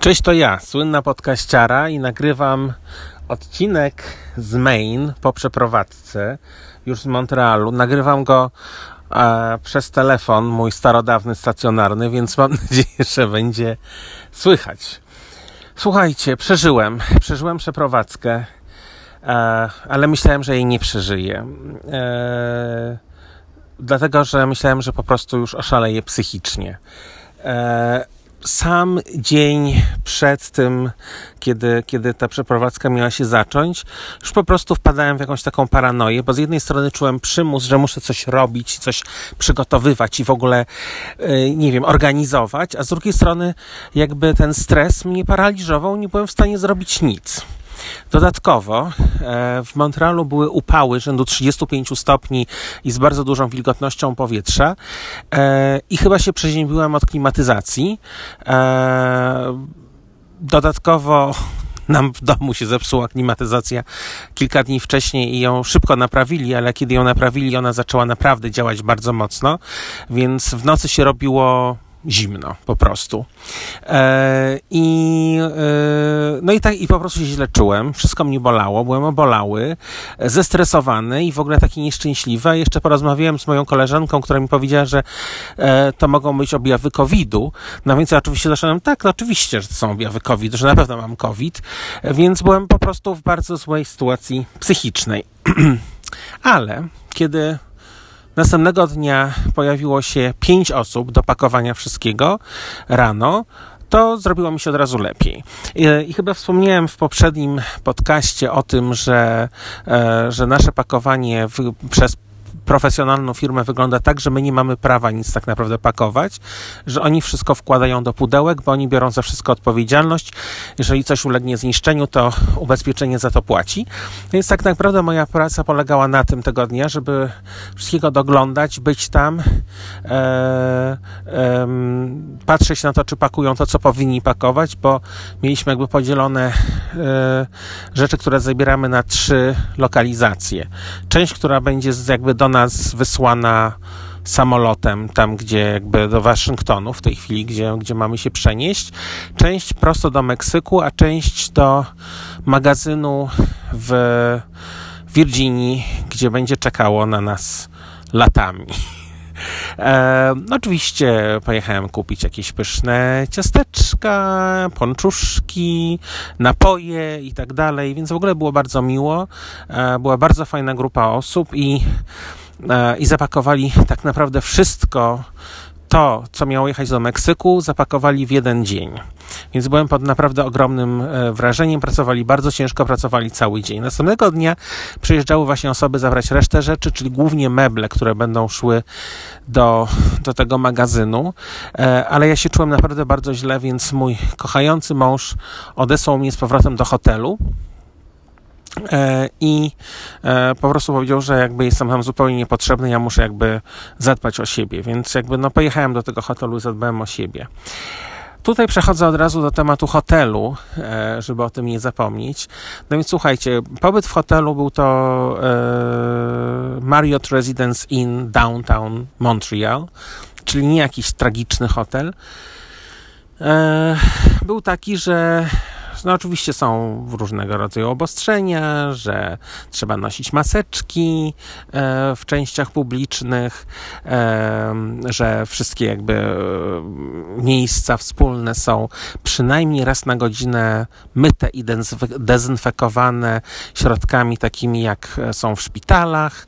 Cześć, to ja, słynna podkaściara i nagrywam odcinek z Maine po przeprowadzce już z Montrealu. Nagrywam go e, przez telefon, mój starodawny stacjonarny, więc mam nadzieję, że będzie słychać. Słuchajcie, przeżyłem, przeżyłem przeprowadzkę, e, ale myślałem, że jej nie przeżyję. E, dlatego, że myślałem, że po prostu już oszaleję psychicznie. E, sam dzień przed tym, kiedy, kiedy ta przeprowadzka miała się zacząć, już po prostu wpadałem w jakąś taką paranoję, bo z jednej strony czułem przymus, że muszę coś robić, coś przygotowywać i w ogóle, yy, nie wiem, organizować, a z drugiej strony jakby ten stres mnie paraliżował, nie byłem w stanie zrobić nic. Dodatkowo e, w Montrealu były upały rzędu 35 stopni i z bardzo dużą wilgotnością powietrza e, i chyba się przeziębiłem od klimatyzacji. E, dodatkowo nam w domu się zepsuła klimatyzacja kilka dni wcześniej i ją szybko naprawili, ale kiedy ją naprawili, ona zaczęła naprawdę działać bardzo mocno, więc w nocy się robiło zimno po prostu. I no i tak i po prostu się źle czułem, wszystko mnie bolało, byłem obolały, zestresowany i w ogóle taki nieszczęśliwy. A jeszcze porozmawiałem z moją koleżanką, która mi powiedziała, że e, to mogą być objawy COVID-u. No więc ja oczywiście zacząłem, tak, no oczywiście, że to są objawy COVID, że na pewno mam COVID, więc byłem po prostu w bardzo złej sytuacji psychicznej. Ale kiedy Następnego dnia pojawiło się pięć osób do pakowania wszystkiego rano to zrobiło mi się od razu lepiej. I, chyba wspomniałem w poprzednim podcaście o tym, że, e, że nasze pakowanie w, przez profesjonalną firmę wygląda tak, że my nie mamy prawa nic tak naprawdę pakować, że oni wszystko wkładają do pudełek, bo oni biorą za wszystko odpowiedzialność. Jeżeli coś ulegnie zniszczeniu, to ubezpieczenie za to płaci. Więc tak naprawdę moja praca polegała na tym tego dnia, żeby wszystkiego doglądać, być tam, e, e, patrzeć na to, czy pakują to, co powinni pakować, bo mieliśmy jakby podzielone e, rzeczy, które zabieramy na trzy lokalizacje. Część, która będzie jakby do nas wysłana samolotem tam, gdzie jakby do Waszyngtonu w tej chwili, gdzie, gdzie mamy się przenieść. Część prosto do Meksyku, a część do magazynu w Virginii, gdzie będzie czekało na nas latami. E, oczywiście pojechałem kupić jakieś pyszne ciasteczka, ponczuszki, napoje i tak dalej, więc w ogóle było bardzo miło. E, była bardzo fajna grupa osób i i zapakowali tak naprawdę wszystko to, co miało jechać do Meksyku, zapakowali w jeden dzień. Więc byłem pod naprawdę ogromnym e, wrażeniem. Pracowali bardzo ciężko, pracowali cały dzień. Następnego dnia przyjeżdżały właśnie osoby zabrać resztę rzeczy, czyli głównie meble, które będą szły do, do tego magazynu. E, ale ja się czułem naprawdę bardzo źle, więc mój kochający mąż odesłał mnie z powrotem do hotelu. E, I e, po prostu powiedział, że jakby jestem tam zupełnie niepotrzebny, ja muszę jakby zadbać o siebie, więc jakby no pojechałem do tego hotelu i zadbałem o siebie. Tutaj przechodzę od razu do tematu hotelu, e, żeby o tym nie zapomnieć. No więc słuchajcie, pobyt w hotelu był to Marriott Residence Inn Downtown Montreal, czyli nie jakiś tragiczny hotel. Był taki, że no oczywiście są różnego rodzaju obostrzenia, że trzeba nosić maseczki e, w częściach publicznych, e, że wszystkie jakby e, miejsca wspólne są przynajmniej raz na godzinę myte i dezynfekowane środkami takimi jak są w szpitalach.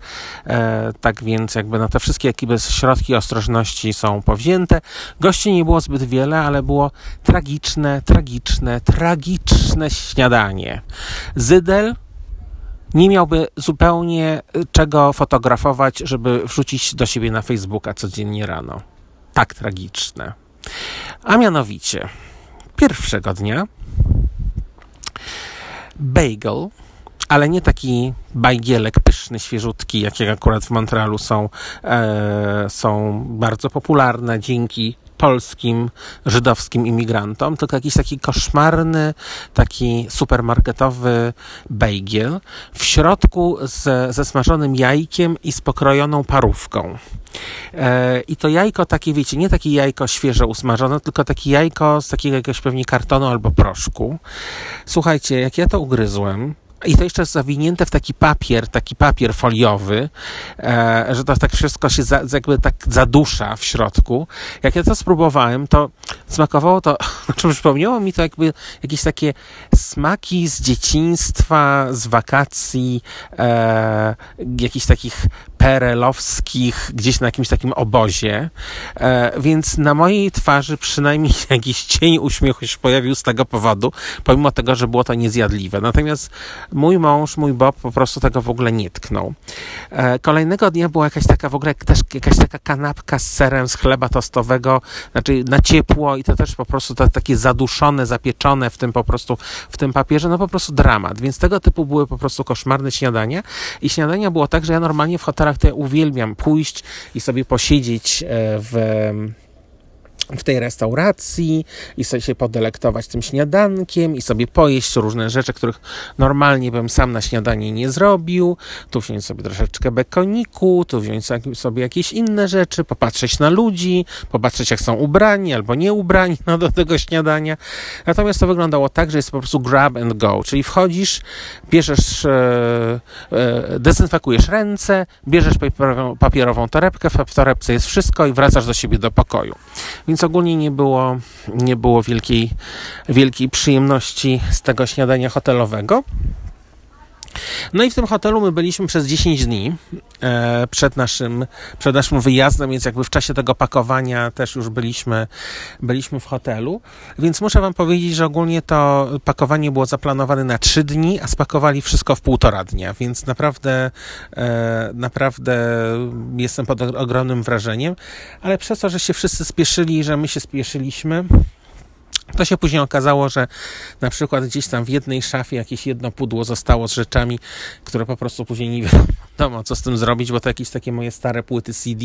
Tak więc jakby no te wszystkie jakby środki ostrożności są powzięte. Gości nie było zbyt wiele, ale było tragiczne, tragiczne, tragiczne tragiczne śniadanie. Zydel nie miałby zupełnie y, czego fotografować, żeby wrzucić do siebie na Facebooka codziennie rano. Tak tragiczne. A mianowicie, pierwszego dnia bagel, ale nie taki bajgielek pyszny, świeżutki, jakie akurat w Montrealu są, e, są bardzo popularne dzięki polskim, żydowskim imigrantom, tylko jakiś taki koszmarny, taki supermarketowy bejgiel w środku z, ze smażonym jajkiem i z pokrojoną parówką. E, I to jajko takie, wiecie, nie takie jajko świeże usmażone, tylko takie jajko z takiego jakiegoś pewnie kartonu albo proszku. Słuchajcie, jak ja to ugryzłem, i to jeszcze jest zawinięte w taki papier, taki papier foliowy, e, że to tak wszystko się za, jakby tak zadusza w środku. Jak ja to spróbowałem, to smakowało to, znaczy przypomniało mi to jakby jakieś takie smaki z dzieciństwa, z wakacji, e, jakichś takich perelowskich, gdzieś na jakimś takim obozie, e, więc na mojej twarzy przynajmniej jakiś cień uśmiechu się pojawił z tego powodu, pomimo tego, że było to niezjadliwe. Natomiast mój mąż, mój Bob po prostu tego w ogóle nie tknął. E, kolejnego dnia była jakaś taka w ogóle też jakaś taka kanapka z serem z chleba tostowego, znaczy na ciepło i to też po prostu to takie zaduszone, zapieczone w tym po prostu, w tym papierze, no po prostu dramat. Więc tego typu były po prostu koszmarne śniadania i śniadania było tak, że ja normalnie w hotelach to ja uwielbiam pójść i sobie posiedzieć e, w w tej restauracji i sobie się podelektować tym śniadankiem i sobie pojeść różne rzeczy, których normalnie bym sam na śniadanie nie zrobił. Tu wziąć sobie troszeczkę bekoniku, tu wziąć sobie jakieś inne rzeczy, popatrzeć na ludzi, popatrzeć jak są ubrani albo nie ubrani no, do tego śniadania. Natomiast to wyglądało tak, że jest po prostu grab and go, czyli wchodzisz, bierzesz, e, e, dezynfekujesz ręce, bierzesz papierową, papierową torebkę, w torebce jest wszystko i wracasz do siebie do pokoju. Więc więc ogólnie nie było, nie było wielkiej, wielkiej przyjemności z tego śniadania hotelowego. No i w tym hotelu my byliśmy przez 10 dni e, przed, naszym, przed naszym wyjazdem, więc jakby w czasie tego pakowania też już byliśmy, byliśmy w hotelu. Więc muszę Wam powiedzieć, że ogólnie to pakowanie było zaplanowane na 3 dni, a spakowali wszystko w półtora dnia, więc naprawdę, e, naprawdę jestem pod ogromnym wrażeniem. Ale przez to, że się wszyscy spieszyli, że my się spieszyliśmy, to się później okazało, że na przykład gdzieś tam w jednej szafie jakieś jedno pudło zostało z rzeczami, które po prostu później nie wiadomo, co z tym zrobić, bo to jakieś takie moje stare płyty CD,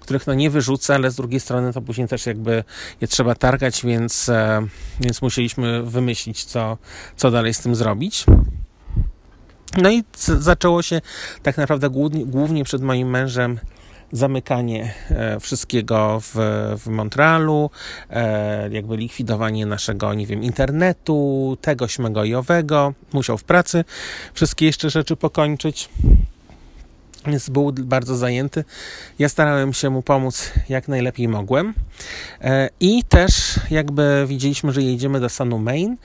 których no nie wyrzucę, ale z drugiej strony to później też jakby je trzeba targać, więc, e, więc musieliśmy wymyślić, co, co dalej z tym zrobić. No i zaczęło się tak naprawdę głównie, głównie przed moim mężem zamykanie e, wszystkiego w, w Montrealu, e, jakby likwidowanie naszego, nie wiem, internetu, tego, śmego i owego. Musiał w pracy wszystkie jeszcze rzeczy pokończyć więc był bardzo zajęty. Ja starałem się mu pomóc jak najlepiej mogłem. E, I też jakby widzieliśmy, że jedziemy do stanu Maine,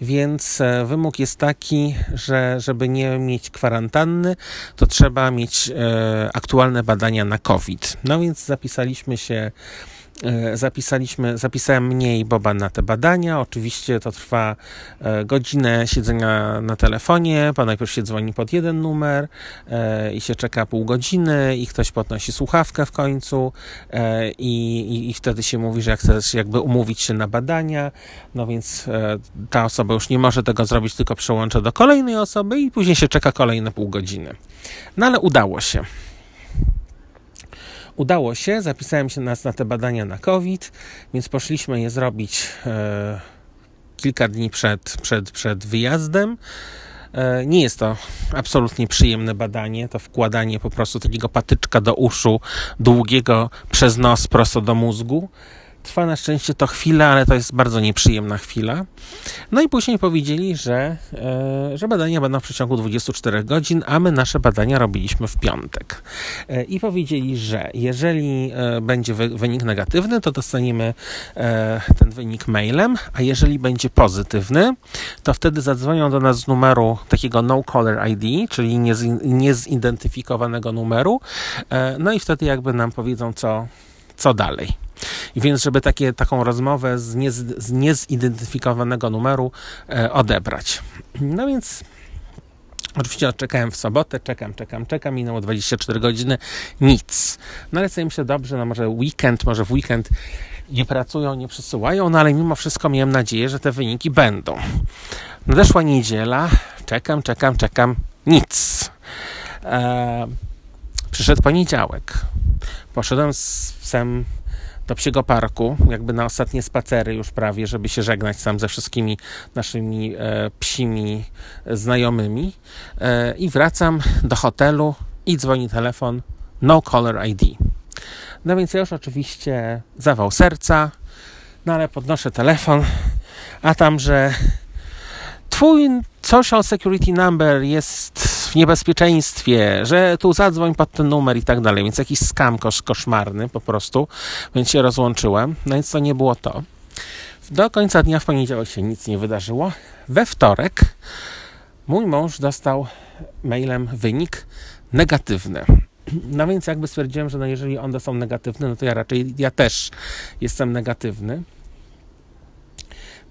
więc e, wymóg jest taki, że żeby nie mieć kwarantanny, to trzeba mieć e, aktualne badania na COVID. No więc zapisaliśmy się zapisaliśmy, zapisałem mniej Boba na te badania. Oczywiście to trwa e, godzinę siedzenia na telefonie, bo najpierw się dzwoni pod jeden numer e, i się czeka pół godziny i ktoś podnosi słuchawkę w końcu i, i, i wtedy się mówi, że chcesz jakby umówić się na badania, no więc ta osoba już nie może tego zrobić, tylko przełącza do kolejnej osoby i później się czeka kolejne pół godziny. No ale udało się. Udało się, zapisałem się nas na te badania na COVID, więc poszliśmy je zrobić e, kilka dni przed, przed, przed wyjazdem. E, nie jest to absolutnie przyjemne badanie, to wkładanie po prostu takiego patyczka do uszu, długiego przez nos prosto do mózgu. Trwa na szczęście to chwilę, ale to jest bardzo nieprzyjemna chwila. No i później powiedzieli, że, e, że badania będą w przeciągu 24 godzin, a my nasze badania robiliśmy w piątek. E, I powiedzieli, że jeżeli e, będzie wy, wynik negatywny, to dostaniemy ten wynik mailem, a jeżeli będzie pozytywny, to wtedy zadzwonią do nas z numeru takiego no caller ID, czyli niezidentyfikowanego numeru. No i wtedy jakby nam powiedzą, co, co dalej. Więc, żeby takie, taką rozmowę z, nie, z niezidentyfikowanego numeru e, odebrać. No więc Oczywiście czekałem w sobotę, czekam, czekam, czekam, minęło 24 godziny, nic. No ale sobie myślę, dobrze, no może weekend, może w weekend nie pracują, nie przesyłają, no ale mimo wszystko miałem nadzieję, że te wyniki będą. Nadeszła niedziela, czekam, czekam, czekam, nic. Eee, przyszedł poniedziałek. Poszedłem z psem do psiego parku, jakby na ostatnie spacery już prawie, żeby się żegnać tam ze wszystkimi naszymi e, psimi znajomymi. E, I wracam do hotelu i dzwoni telefon no caller ID. No więc ja już oczywiście zawał serca, no ale podnoszę telefon, a tam, że twój social security number jest w niebezpieczeństwie, że tu zadzwoń pod ten numer i tak dalej. Więc jakiś skam kosz, koszmarny po prostu, więc się rozłączyłem. No więc to nie było to. Do końca dnia w poniedziałek się nic nie wydarzyło. We wtorek mój mąż dostał mailem wynik negatywny. No więc jakby stwierdziłem, że no jeżeli on dostał negatywny, no to ja raczej, ja też jestem negatywny.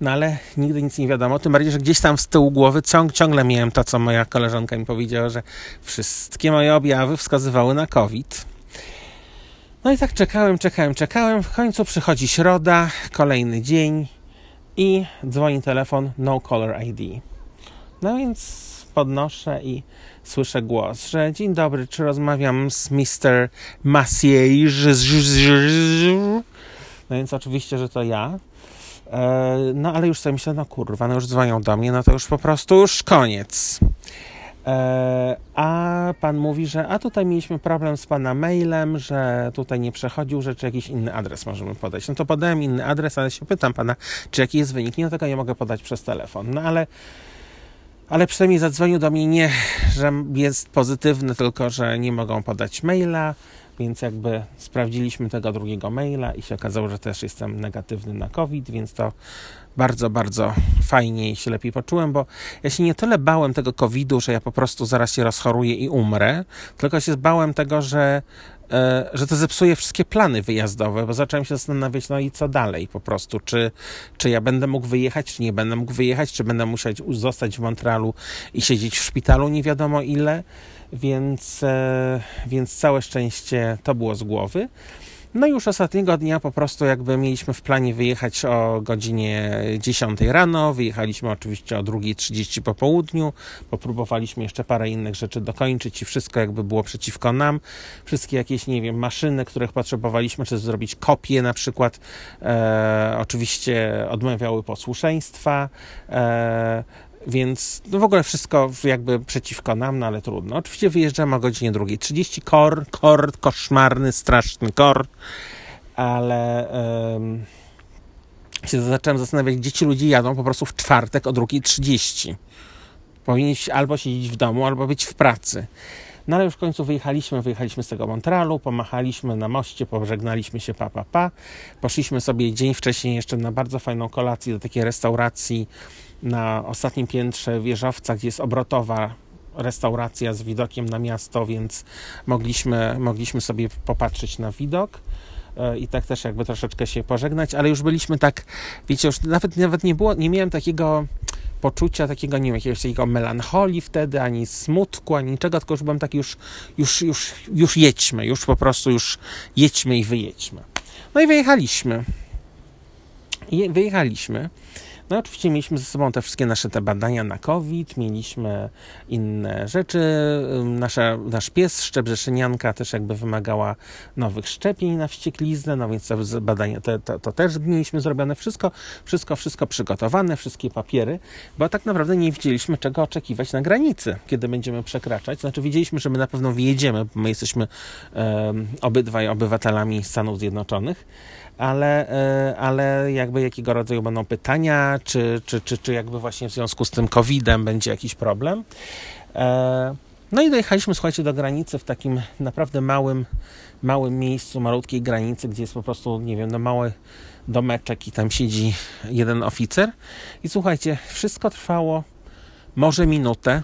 No ale nigdy nic nie wiadomo. Tym bardziej, że gdzieś tam z tyłu głowy ciąg, ciągle miałem to, co moja koleżanka mi powiedziała, że wszystkie moje objawy wskazywały na COVID. No i tak czekałem, czekałem, czekałem. W końcu przychodzi środa, kolejny dzień i dzwoni telefon no caller ID. No więc podnoszę i słyszę głos, że dzień dobry, czy rozmawiam z Mr. Massier? No więc oczywiście, że to ja. E, no ale już sobie myślę, no kurwa, no już dzwonią do mnie, no to już po prostu już koniec. E, a pan mówi, że a tutaj mieliśmy problem z pana mailem, że tutaj nie przechodził, że czy jakiś inny adres możemy podać. No to podałem inny adres, ale się pytam pana, czy jaki jest wynik. Nie, tego nie mogę podać przez telefon. No ale ale przynajmniej zadzwonił do mnie nie, że jest pozytywny, tylko że nie mogą podać maila, więc jakby sprawdziliśmy tego drugiego maila i się okazało, że też jestem negatywny na COVID, więc to bardzo, bardzo fajnie i się lepiej poczułem, bo ja się nie tyle bałem tego COVID-u, że ja po prostu zaraz się rozchoruję i umrę, tylko się bałem tego, że E, że to zepsuje wszystkie plany wyjazdowe, bo zacząłem się zastanawiać, no i co dalej po prostu, czy, czy ja będę mógł wyjechać, czy nie będę mógł wyjechać, czy będę musiał zostać w Montrealu i siedzieć w szpitalu nie wiadomo ile, więc, e, więc całe szczęście to było z głowy. No i już ostatniego dnia po prostu jakby mieliśmy w planie wyjechać o godzinie 10 rano, wyjechaliśmy oczywiście o 2.30 po południu, popróbowaliśmy jeszcze parę innych rzeczy dokończyć i wszystko jakby było przeciwko nam. Wszystkie jakieś, nie wiem, maszyny, których potrzebowaliśmy, czy zrobić kopie na przykład, e, oczywiście odmawiały posłuszeństwa. E, więc no w ogóle wszystko jakby przeciwko nam, no ale trudno. Oczywiście wyjeżdżamy o godzinie drugiej. 30 kor, kor, koszmarny, straszny kor, ale um, się zacząłem zastanawiać, gdzie ci ludzie jadą po prostu w czwartek o drugiej 30. Powinni albo siedzieć w domu, albo być w pracy. No ale już w końcu wyjechaliśmy, wyjechaliśmy z tego Montrealu, pomachaliśmy na moście, pożegnaliśmy się pa, pa, pa. Poszliśmy sobie dzień wcześniej jeszcze na bardzo fajną kolację do takiej restauracji na ostatnim piętrze wieżowca, gdzie jest obrotowa restauracja z widokiem na miasto, więc mogliśmy, mogliśmy sobie popatrzeć na widok e, i tak też jakby troszeczkę się pożegnać, ale już byliśmy tak, wiecie, już nawet, nawet nie było, nie miałem takiego poczucia takiego, nie wiem, jakiegoś takiego melancholii wtedy, ani smutku, ani niczego, tylko już byłem taki już, już, już, już jedźmy, już po prostu już jedźmy i wyjedźmy. No i wyjechaliśmy. I wyjechaliśmy. No oczywiście mieliśmy ze sobą te wszystkie nasze te badania na COVID, mieliśmy inne rzeczy. Nasza, nasz pies, szczebrzeszynianka też jakby wymagała nowych szczepień na wściekliznę, no więc te badania to, to, to też mieliśmy zrobione. Wszystko, wszystko, wszystko przygotowane, wszystkie papiery, bo tak naprawdę nie wiedzieliśmy czego oczekiwać na granicy, kiedy będziemy przekraczać. Znaczy wiedzieliśmy, że my na pewno wyjedziemy, bo my jesteśmy um, obydwaj obywatelami Stanów Zjednoczonych, ale, e, ale jakby jakiego rodzaju będą pytania, czy, czy, czy, czy jakby właśnie w związku z tym COVID-em będzie jakiś problem. E, no i dojechaliśmy, słuchajcie, do granicy w takim naprawdę małym, małym miejscu, malutkiej granicy, gdzie jest po prostu, nie wiem, no mały domeczek i tam siedzi jeden oficer. I słuchajcie, wszystko trwało może minutę,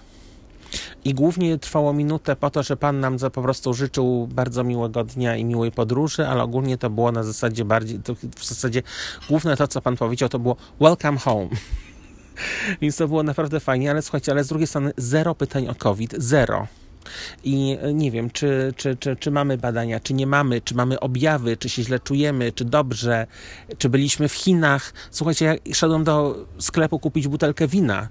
i głównie trwało minutę po to, że Pan nam za po prostu życzył bardzo miłego dnia i miłej podróży, ale ogólnie to było na zasadzie bardziej, w zasadzie główne to, co Pan powiedział, to było welcome home. Więc to było naprawdę fajnie, ale słuchajcie, ale z drugiej strony zero pytań o COVID, zero. I nie wiem, czy, czy, czy, czy mamy badania, czy nie mamy, czy mamy objawy, czy się źle czujemy, czy dobrze, czy byliśmy w Chinach. Słuchajcie, ja szedłem do sklepu kupić butelkę wina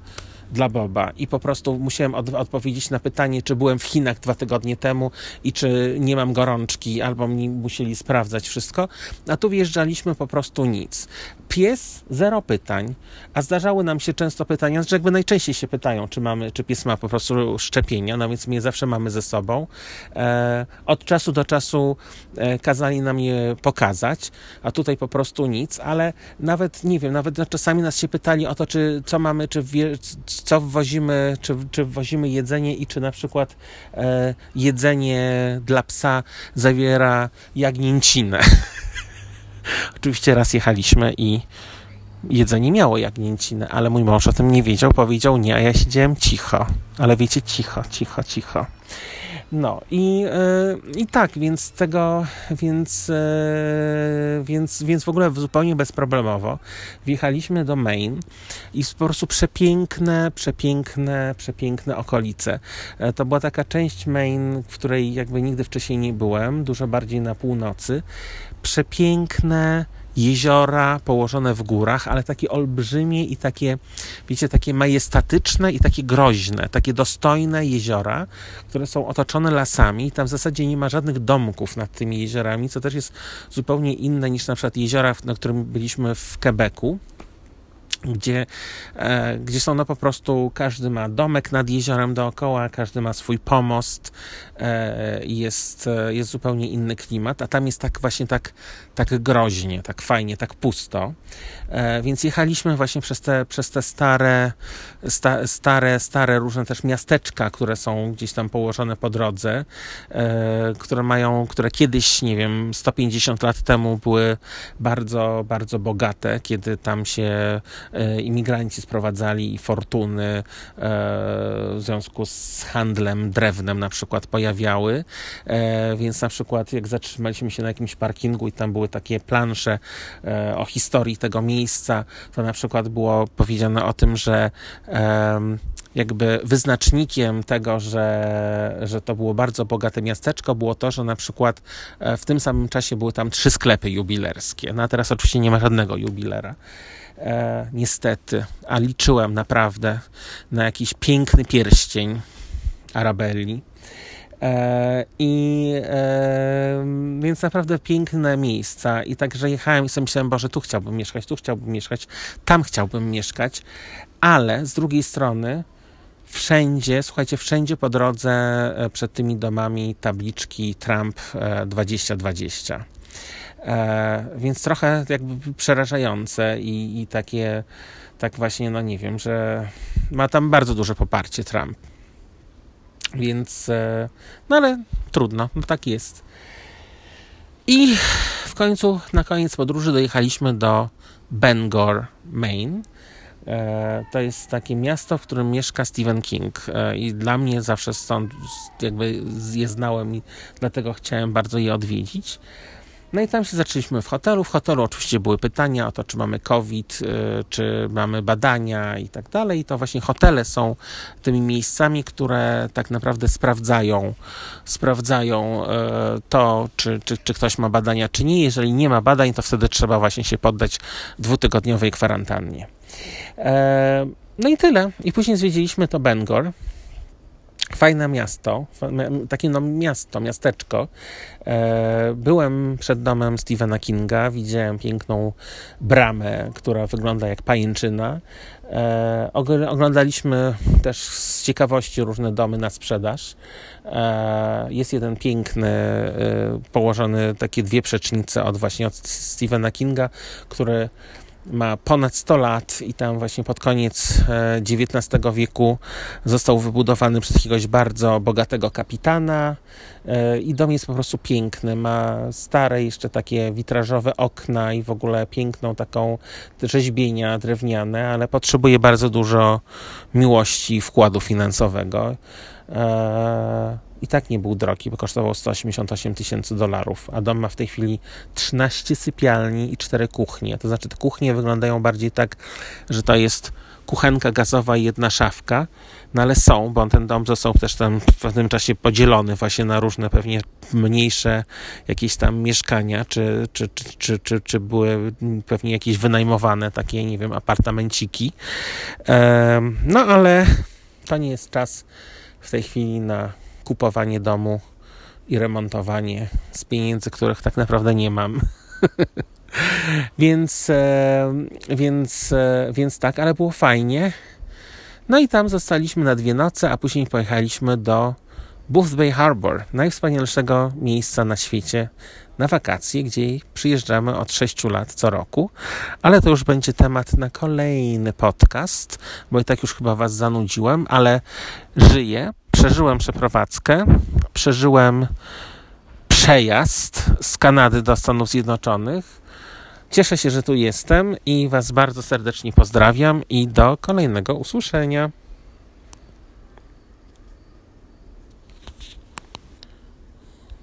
dla Boba i po prostu musiałem od, odpowiedzieć na pytanie, czy byłem w Chinach dwa tygodnie temu i czy nie mam gorączki, albo mi musieli sprawdzać wszystko, a tu wjeżdżaliśmy po prostu nic. Pies, zero pytań, a zdarzały nam się często pytania, że jakby najczęściej się pytają, czy mamy, czy pies ma po prostu szczepienia, no więc my je zawsze mamy ze sobą. E, od czasu do czasu e, kazali nam je pokazać, a tutaj po prostu nic, ale nawet, nie wiem, nawet czasami nas się pytali o to, czy co mamy, czy wie, co wwozimy, czy, czy wwozimy jedzenie i czy na przykład e, jedzenie dla psa zawiera jagnięcinę. Oczywiście raz jechaliśmy i jedzenie miało jagnięcinę, ale mój mąż o tym nie wiedział, powiedział nie, a ja siedziałem cicho. Ale wiecie, cicho, cicho, cicho. No i, yy, i tak, więc tego, więc, yy, więc, więc w ogóle zupełnie bezproblemowo wjechaliśmy do Maine i po prostu przepiękne, przepiękne, przepiękne okolice. Yy, to była taka część Maine, w której jakby nigdy wcześniej nie byłem, dużo bardziej na północy. Przepiękne, jeziora położone w górach, ale takie olbrzymie i takie, wiecie, takie majestatyczne i takie groźne, takie dostojne jeziora, które są otoczone lasami. Tam w zasadzie nie ma żadnych domków nad tymi jeziorami, co też jest zupełnie inne niż na przykład jeziora, na którym byliśmy w Quebecu gdzie, e, gdzie są no po prostu, każdy ma domek nad jeziorem dookoła, każdy ma swój pomost e, jest, e, jest zupełnie inny klimat, a tam jest tak właśnie tak, tak groźnie, tak fajnie, tak pusto. E, więc jechaliśmy właśnie przez te, przez te stare, sta, stare, stare różne też miasteczka, które są gdzieś tam położone po drodze, e, które mają, które kiedyś, nie wiem, 150 lat temu były bardzo, bardzo bogate, kiedy tam się imigranci sprowadzali fortuny w związku z handlem drewnem na przykład pojawiały, więc na przykład jak zatrzymaliśmy się na jakimś parkingu i tam były takie plansze o historii tego miejsca, to na przykład było powiedziane o tym, że jakby wyznacznikiem tego, że, że to było bardzo bogate miasteczko, było to, że na przykład e, w tym samym czasie były tam trzy sklepy jubilerskie. No a teraz oczywiście nie ma żadnego jubilera. E, niestety, a liczyłem naprawdę na jakiś piękny pierścień Arabelli. E, I e, więc naprawdę piękne miejsca. I także jechałem i sobie myślałem, Boże, tu chciałbym mieszkać, tu chciałbym mieszkać, tam chciałbym mieszkać, ale z drugiej strony wszędzie, słuchajcie, wszędzie po drodze e, przed tymi domami tabliczki Trump 2020. E, więc trochę jakby przerażające i, i takie, tak właśnie, no nie wiem, że ma tam bardzo duże poparcie Trump. Więc, e, no ale trudno, no tak jest. I w końcu, na koniec podróży dojechaliśmy do Bangor, Maine. E, to jest takie miasto, w którym mieszka Stephen King e, i dla mnie zawsze stąd jakby je znałem i dlatego chciałem bardzo je odwiedzić. No i tam się zaczęliśmy w hotelu. W hotelu oczywiście były pytania o to, czy mamy COVID, y, czy mamy badania i tak dalej. I to właśnie hotele są tymi miejscami, które tak naprawdę sprawdzają, sprawdzają y, to, czy, czy, czy ktoś ma badania, czy nie. Jeżeli nie ma badań, to wtedy trzeba właśnie się poddać dwutygodniowej kwarantannie. E, no i tyle. I później zwiedziliśmy to Bangor fajne miasto, takie no miasto, miasteczko. E, byłem przed domem Stephena Kinga, widziałem piękną bramę, która wygląda jak pajęczyna. E, oglądaliśmy też z ciekawości różne domy na sprzedaż. E, jest jeden piękny, położony takie dwie przecznice od właśnie od Stephena Kinga, który ma ponad 100 lat i tam właśnie pod koniec XIX e, wieku został wybudowany przez jakiegoś bardzo bogatego kapitana e, i dom jest po prostu piękny, ma stare jeszcze takie witrażowe okna i w ogóle piękną taką rzeźbienia drewniane, ale potrzebuje bardzo dużo miłości i wkładu finansowego. I tak nie był drogi, bo kosztował 188 tysięcy dolarów, a dom ma w tej chwili 13 sypialni i 4 kuchnie. To znaczy te kuchnie wyglądają bardziej tak, że to jest kuchenka gazowa i jedna szafka, no ale są, bo ten dom został też tam w pewnym czasie podzielony właśnie na różne pewnie mniejsze jakieś tam mieszkania, czy, czy, czy, czy, czy, czy były pewnie jakieś wynajmowane takie, nie wiem, apartamenciki. No ale to nie jest czas w tej chwili na kupowanie domu i remontowanie z pieniędzy, których tak naprawdę nie mam. więc, e, więc, e, więc tak, ale było fajnie. No i tam zostaliśmy na dwie noce, a później pojechaliśmy do Booth Bay Harbor, najwspanialszego miejsca na świecie na wakacje, gdzie przyjeżdżamy od 6 lat co roku, ale to już będzie temat na kolejny podcast, bo i tak już chyba Was zanudziłem, ale żyję, przeżyłem przeprowadzkę, przeżyłem przejazd z Kanady do Stanów Zjednoczonych. Cieszę się, że tu jestem i Was bardzo serdecznie pozdrawiam i do kolejnego usłyszenia.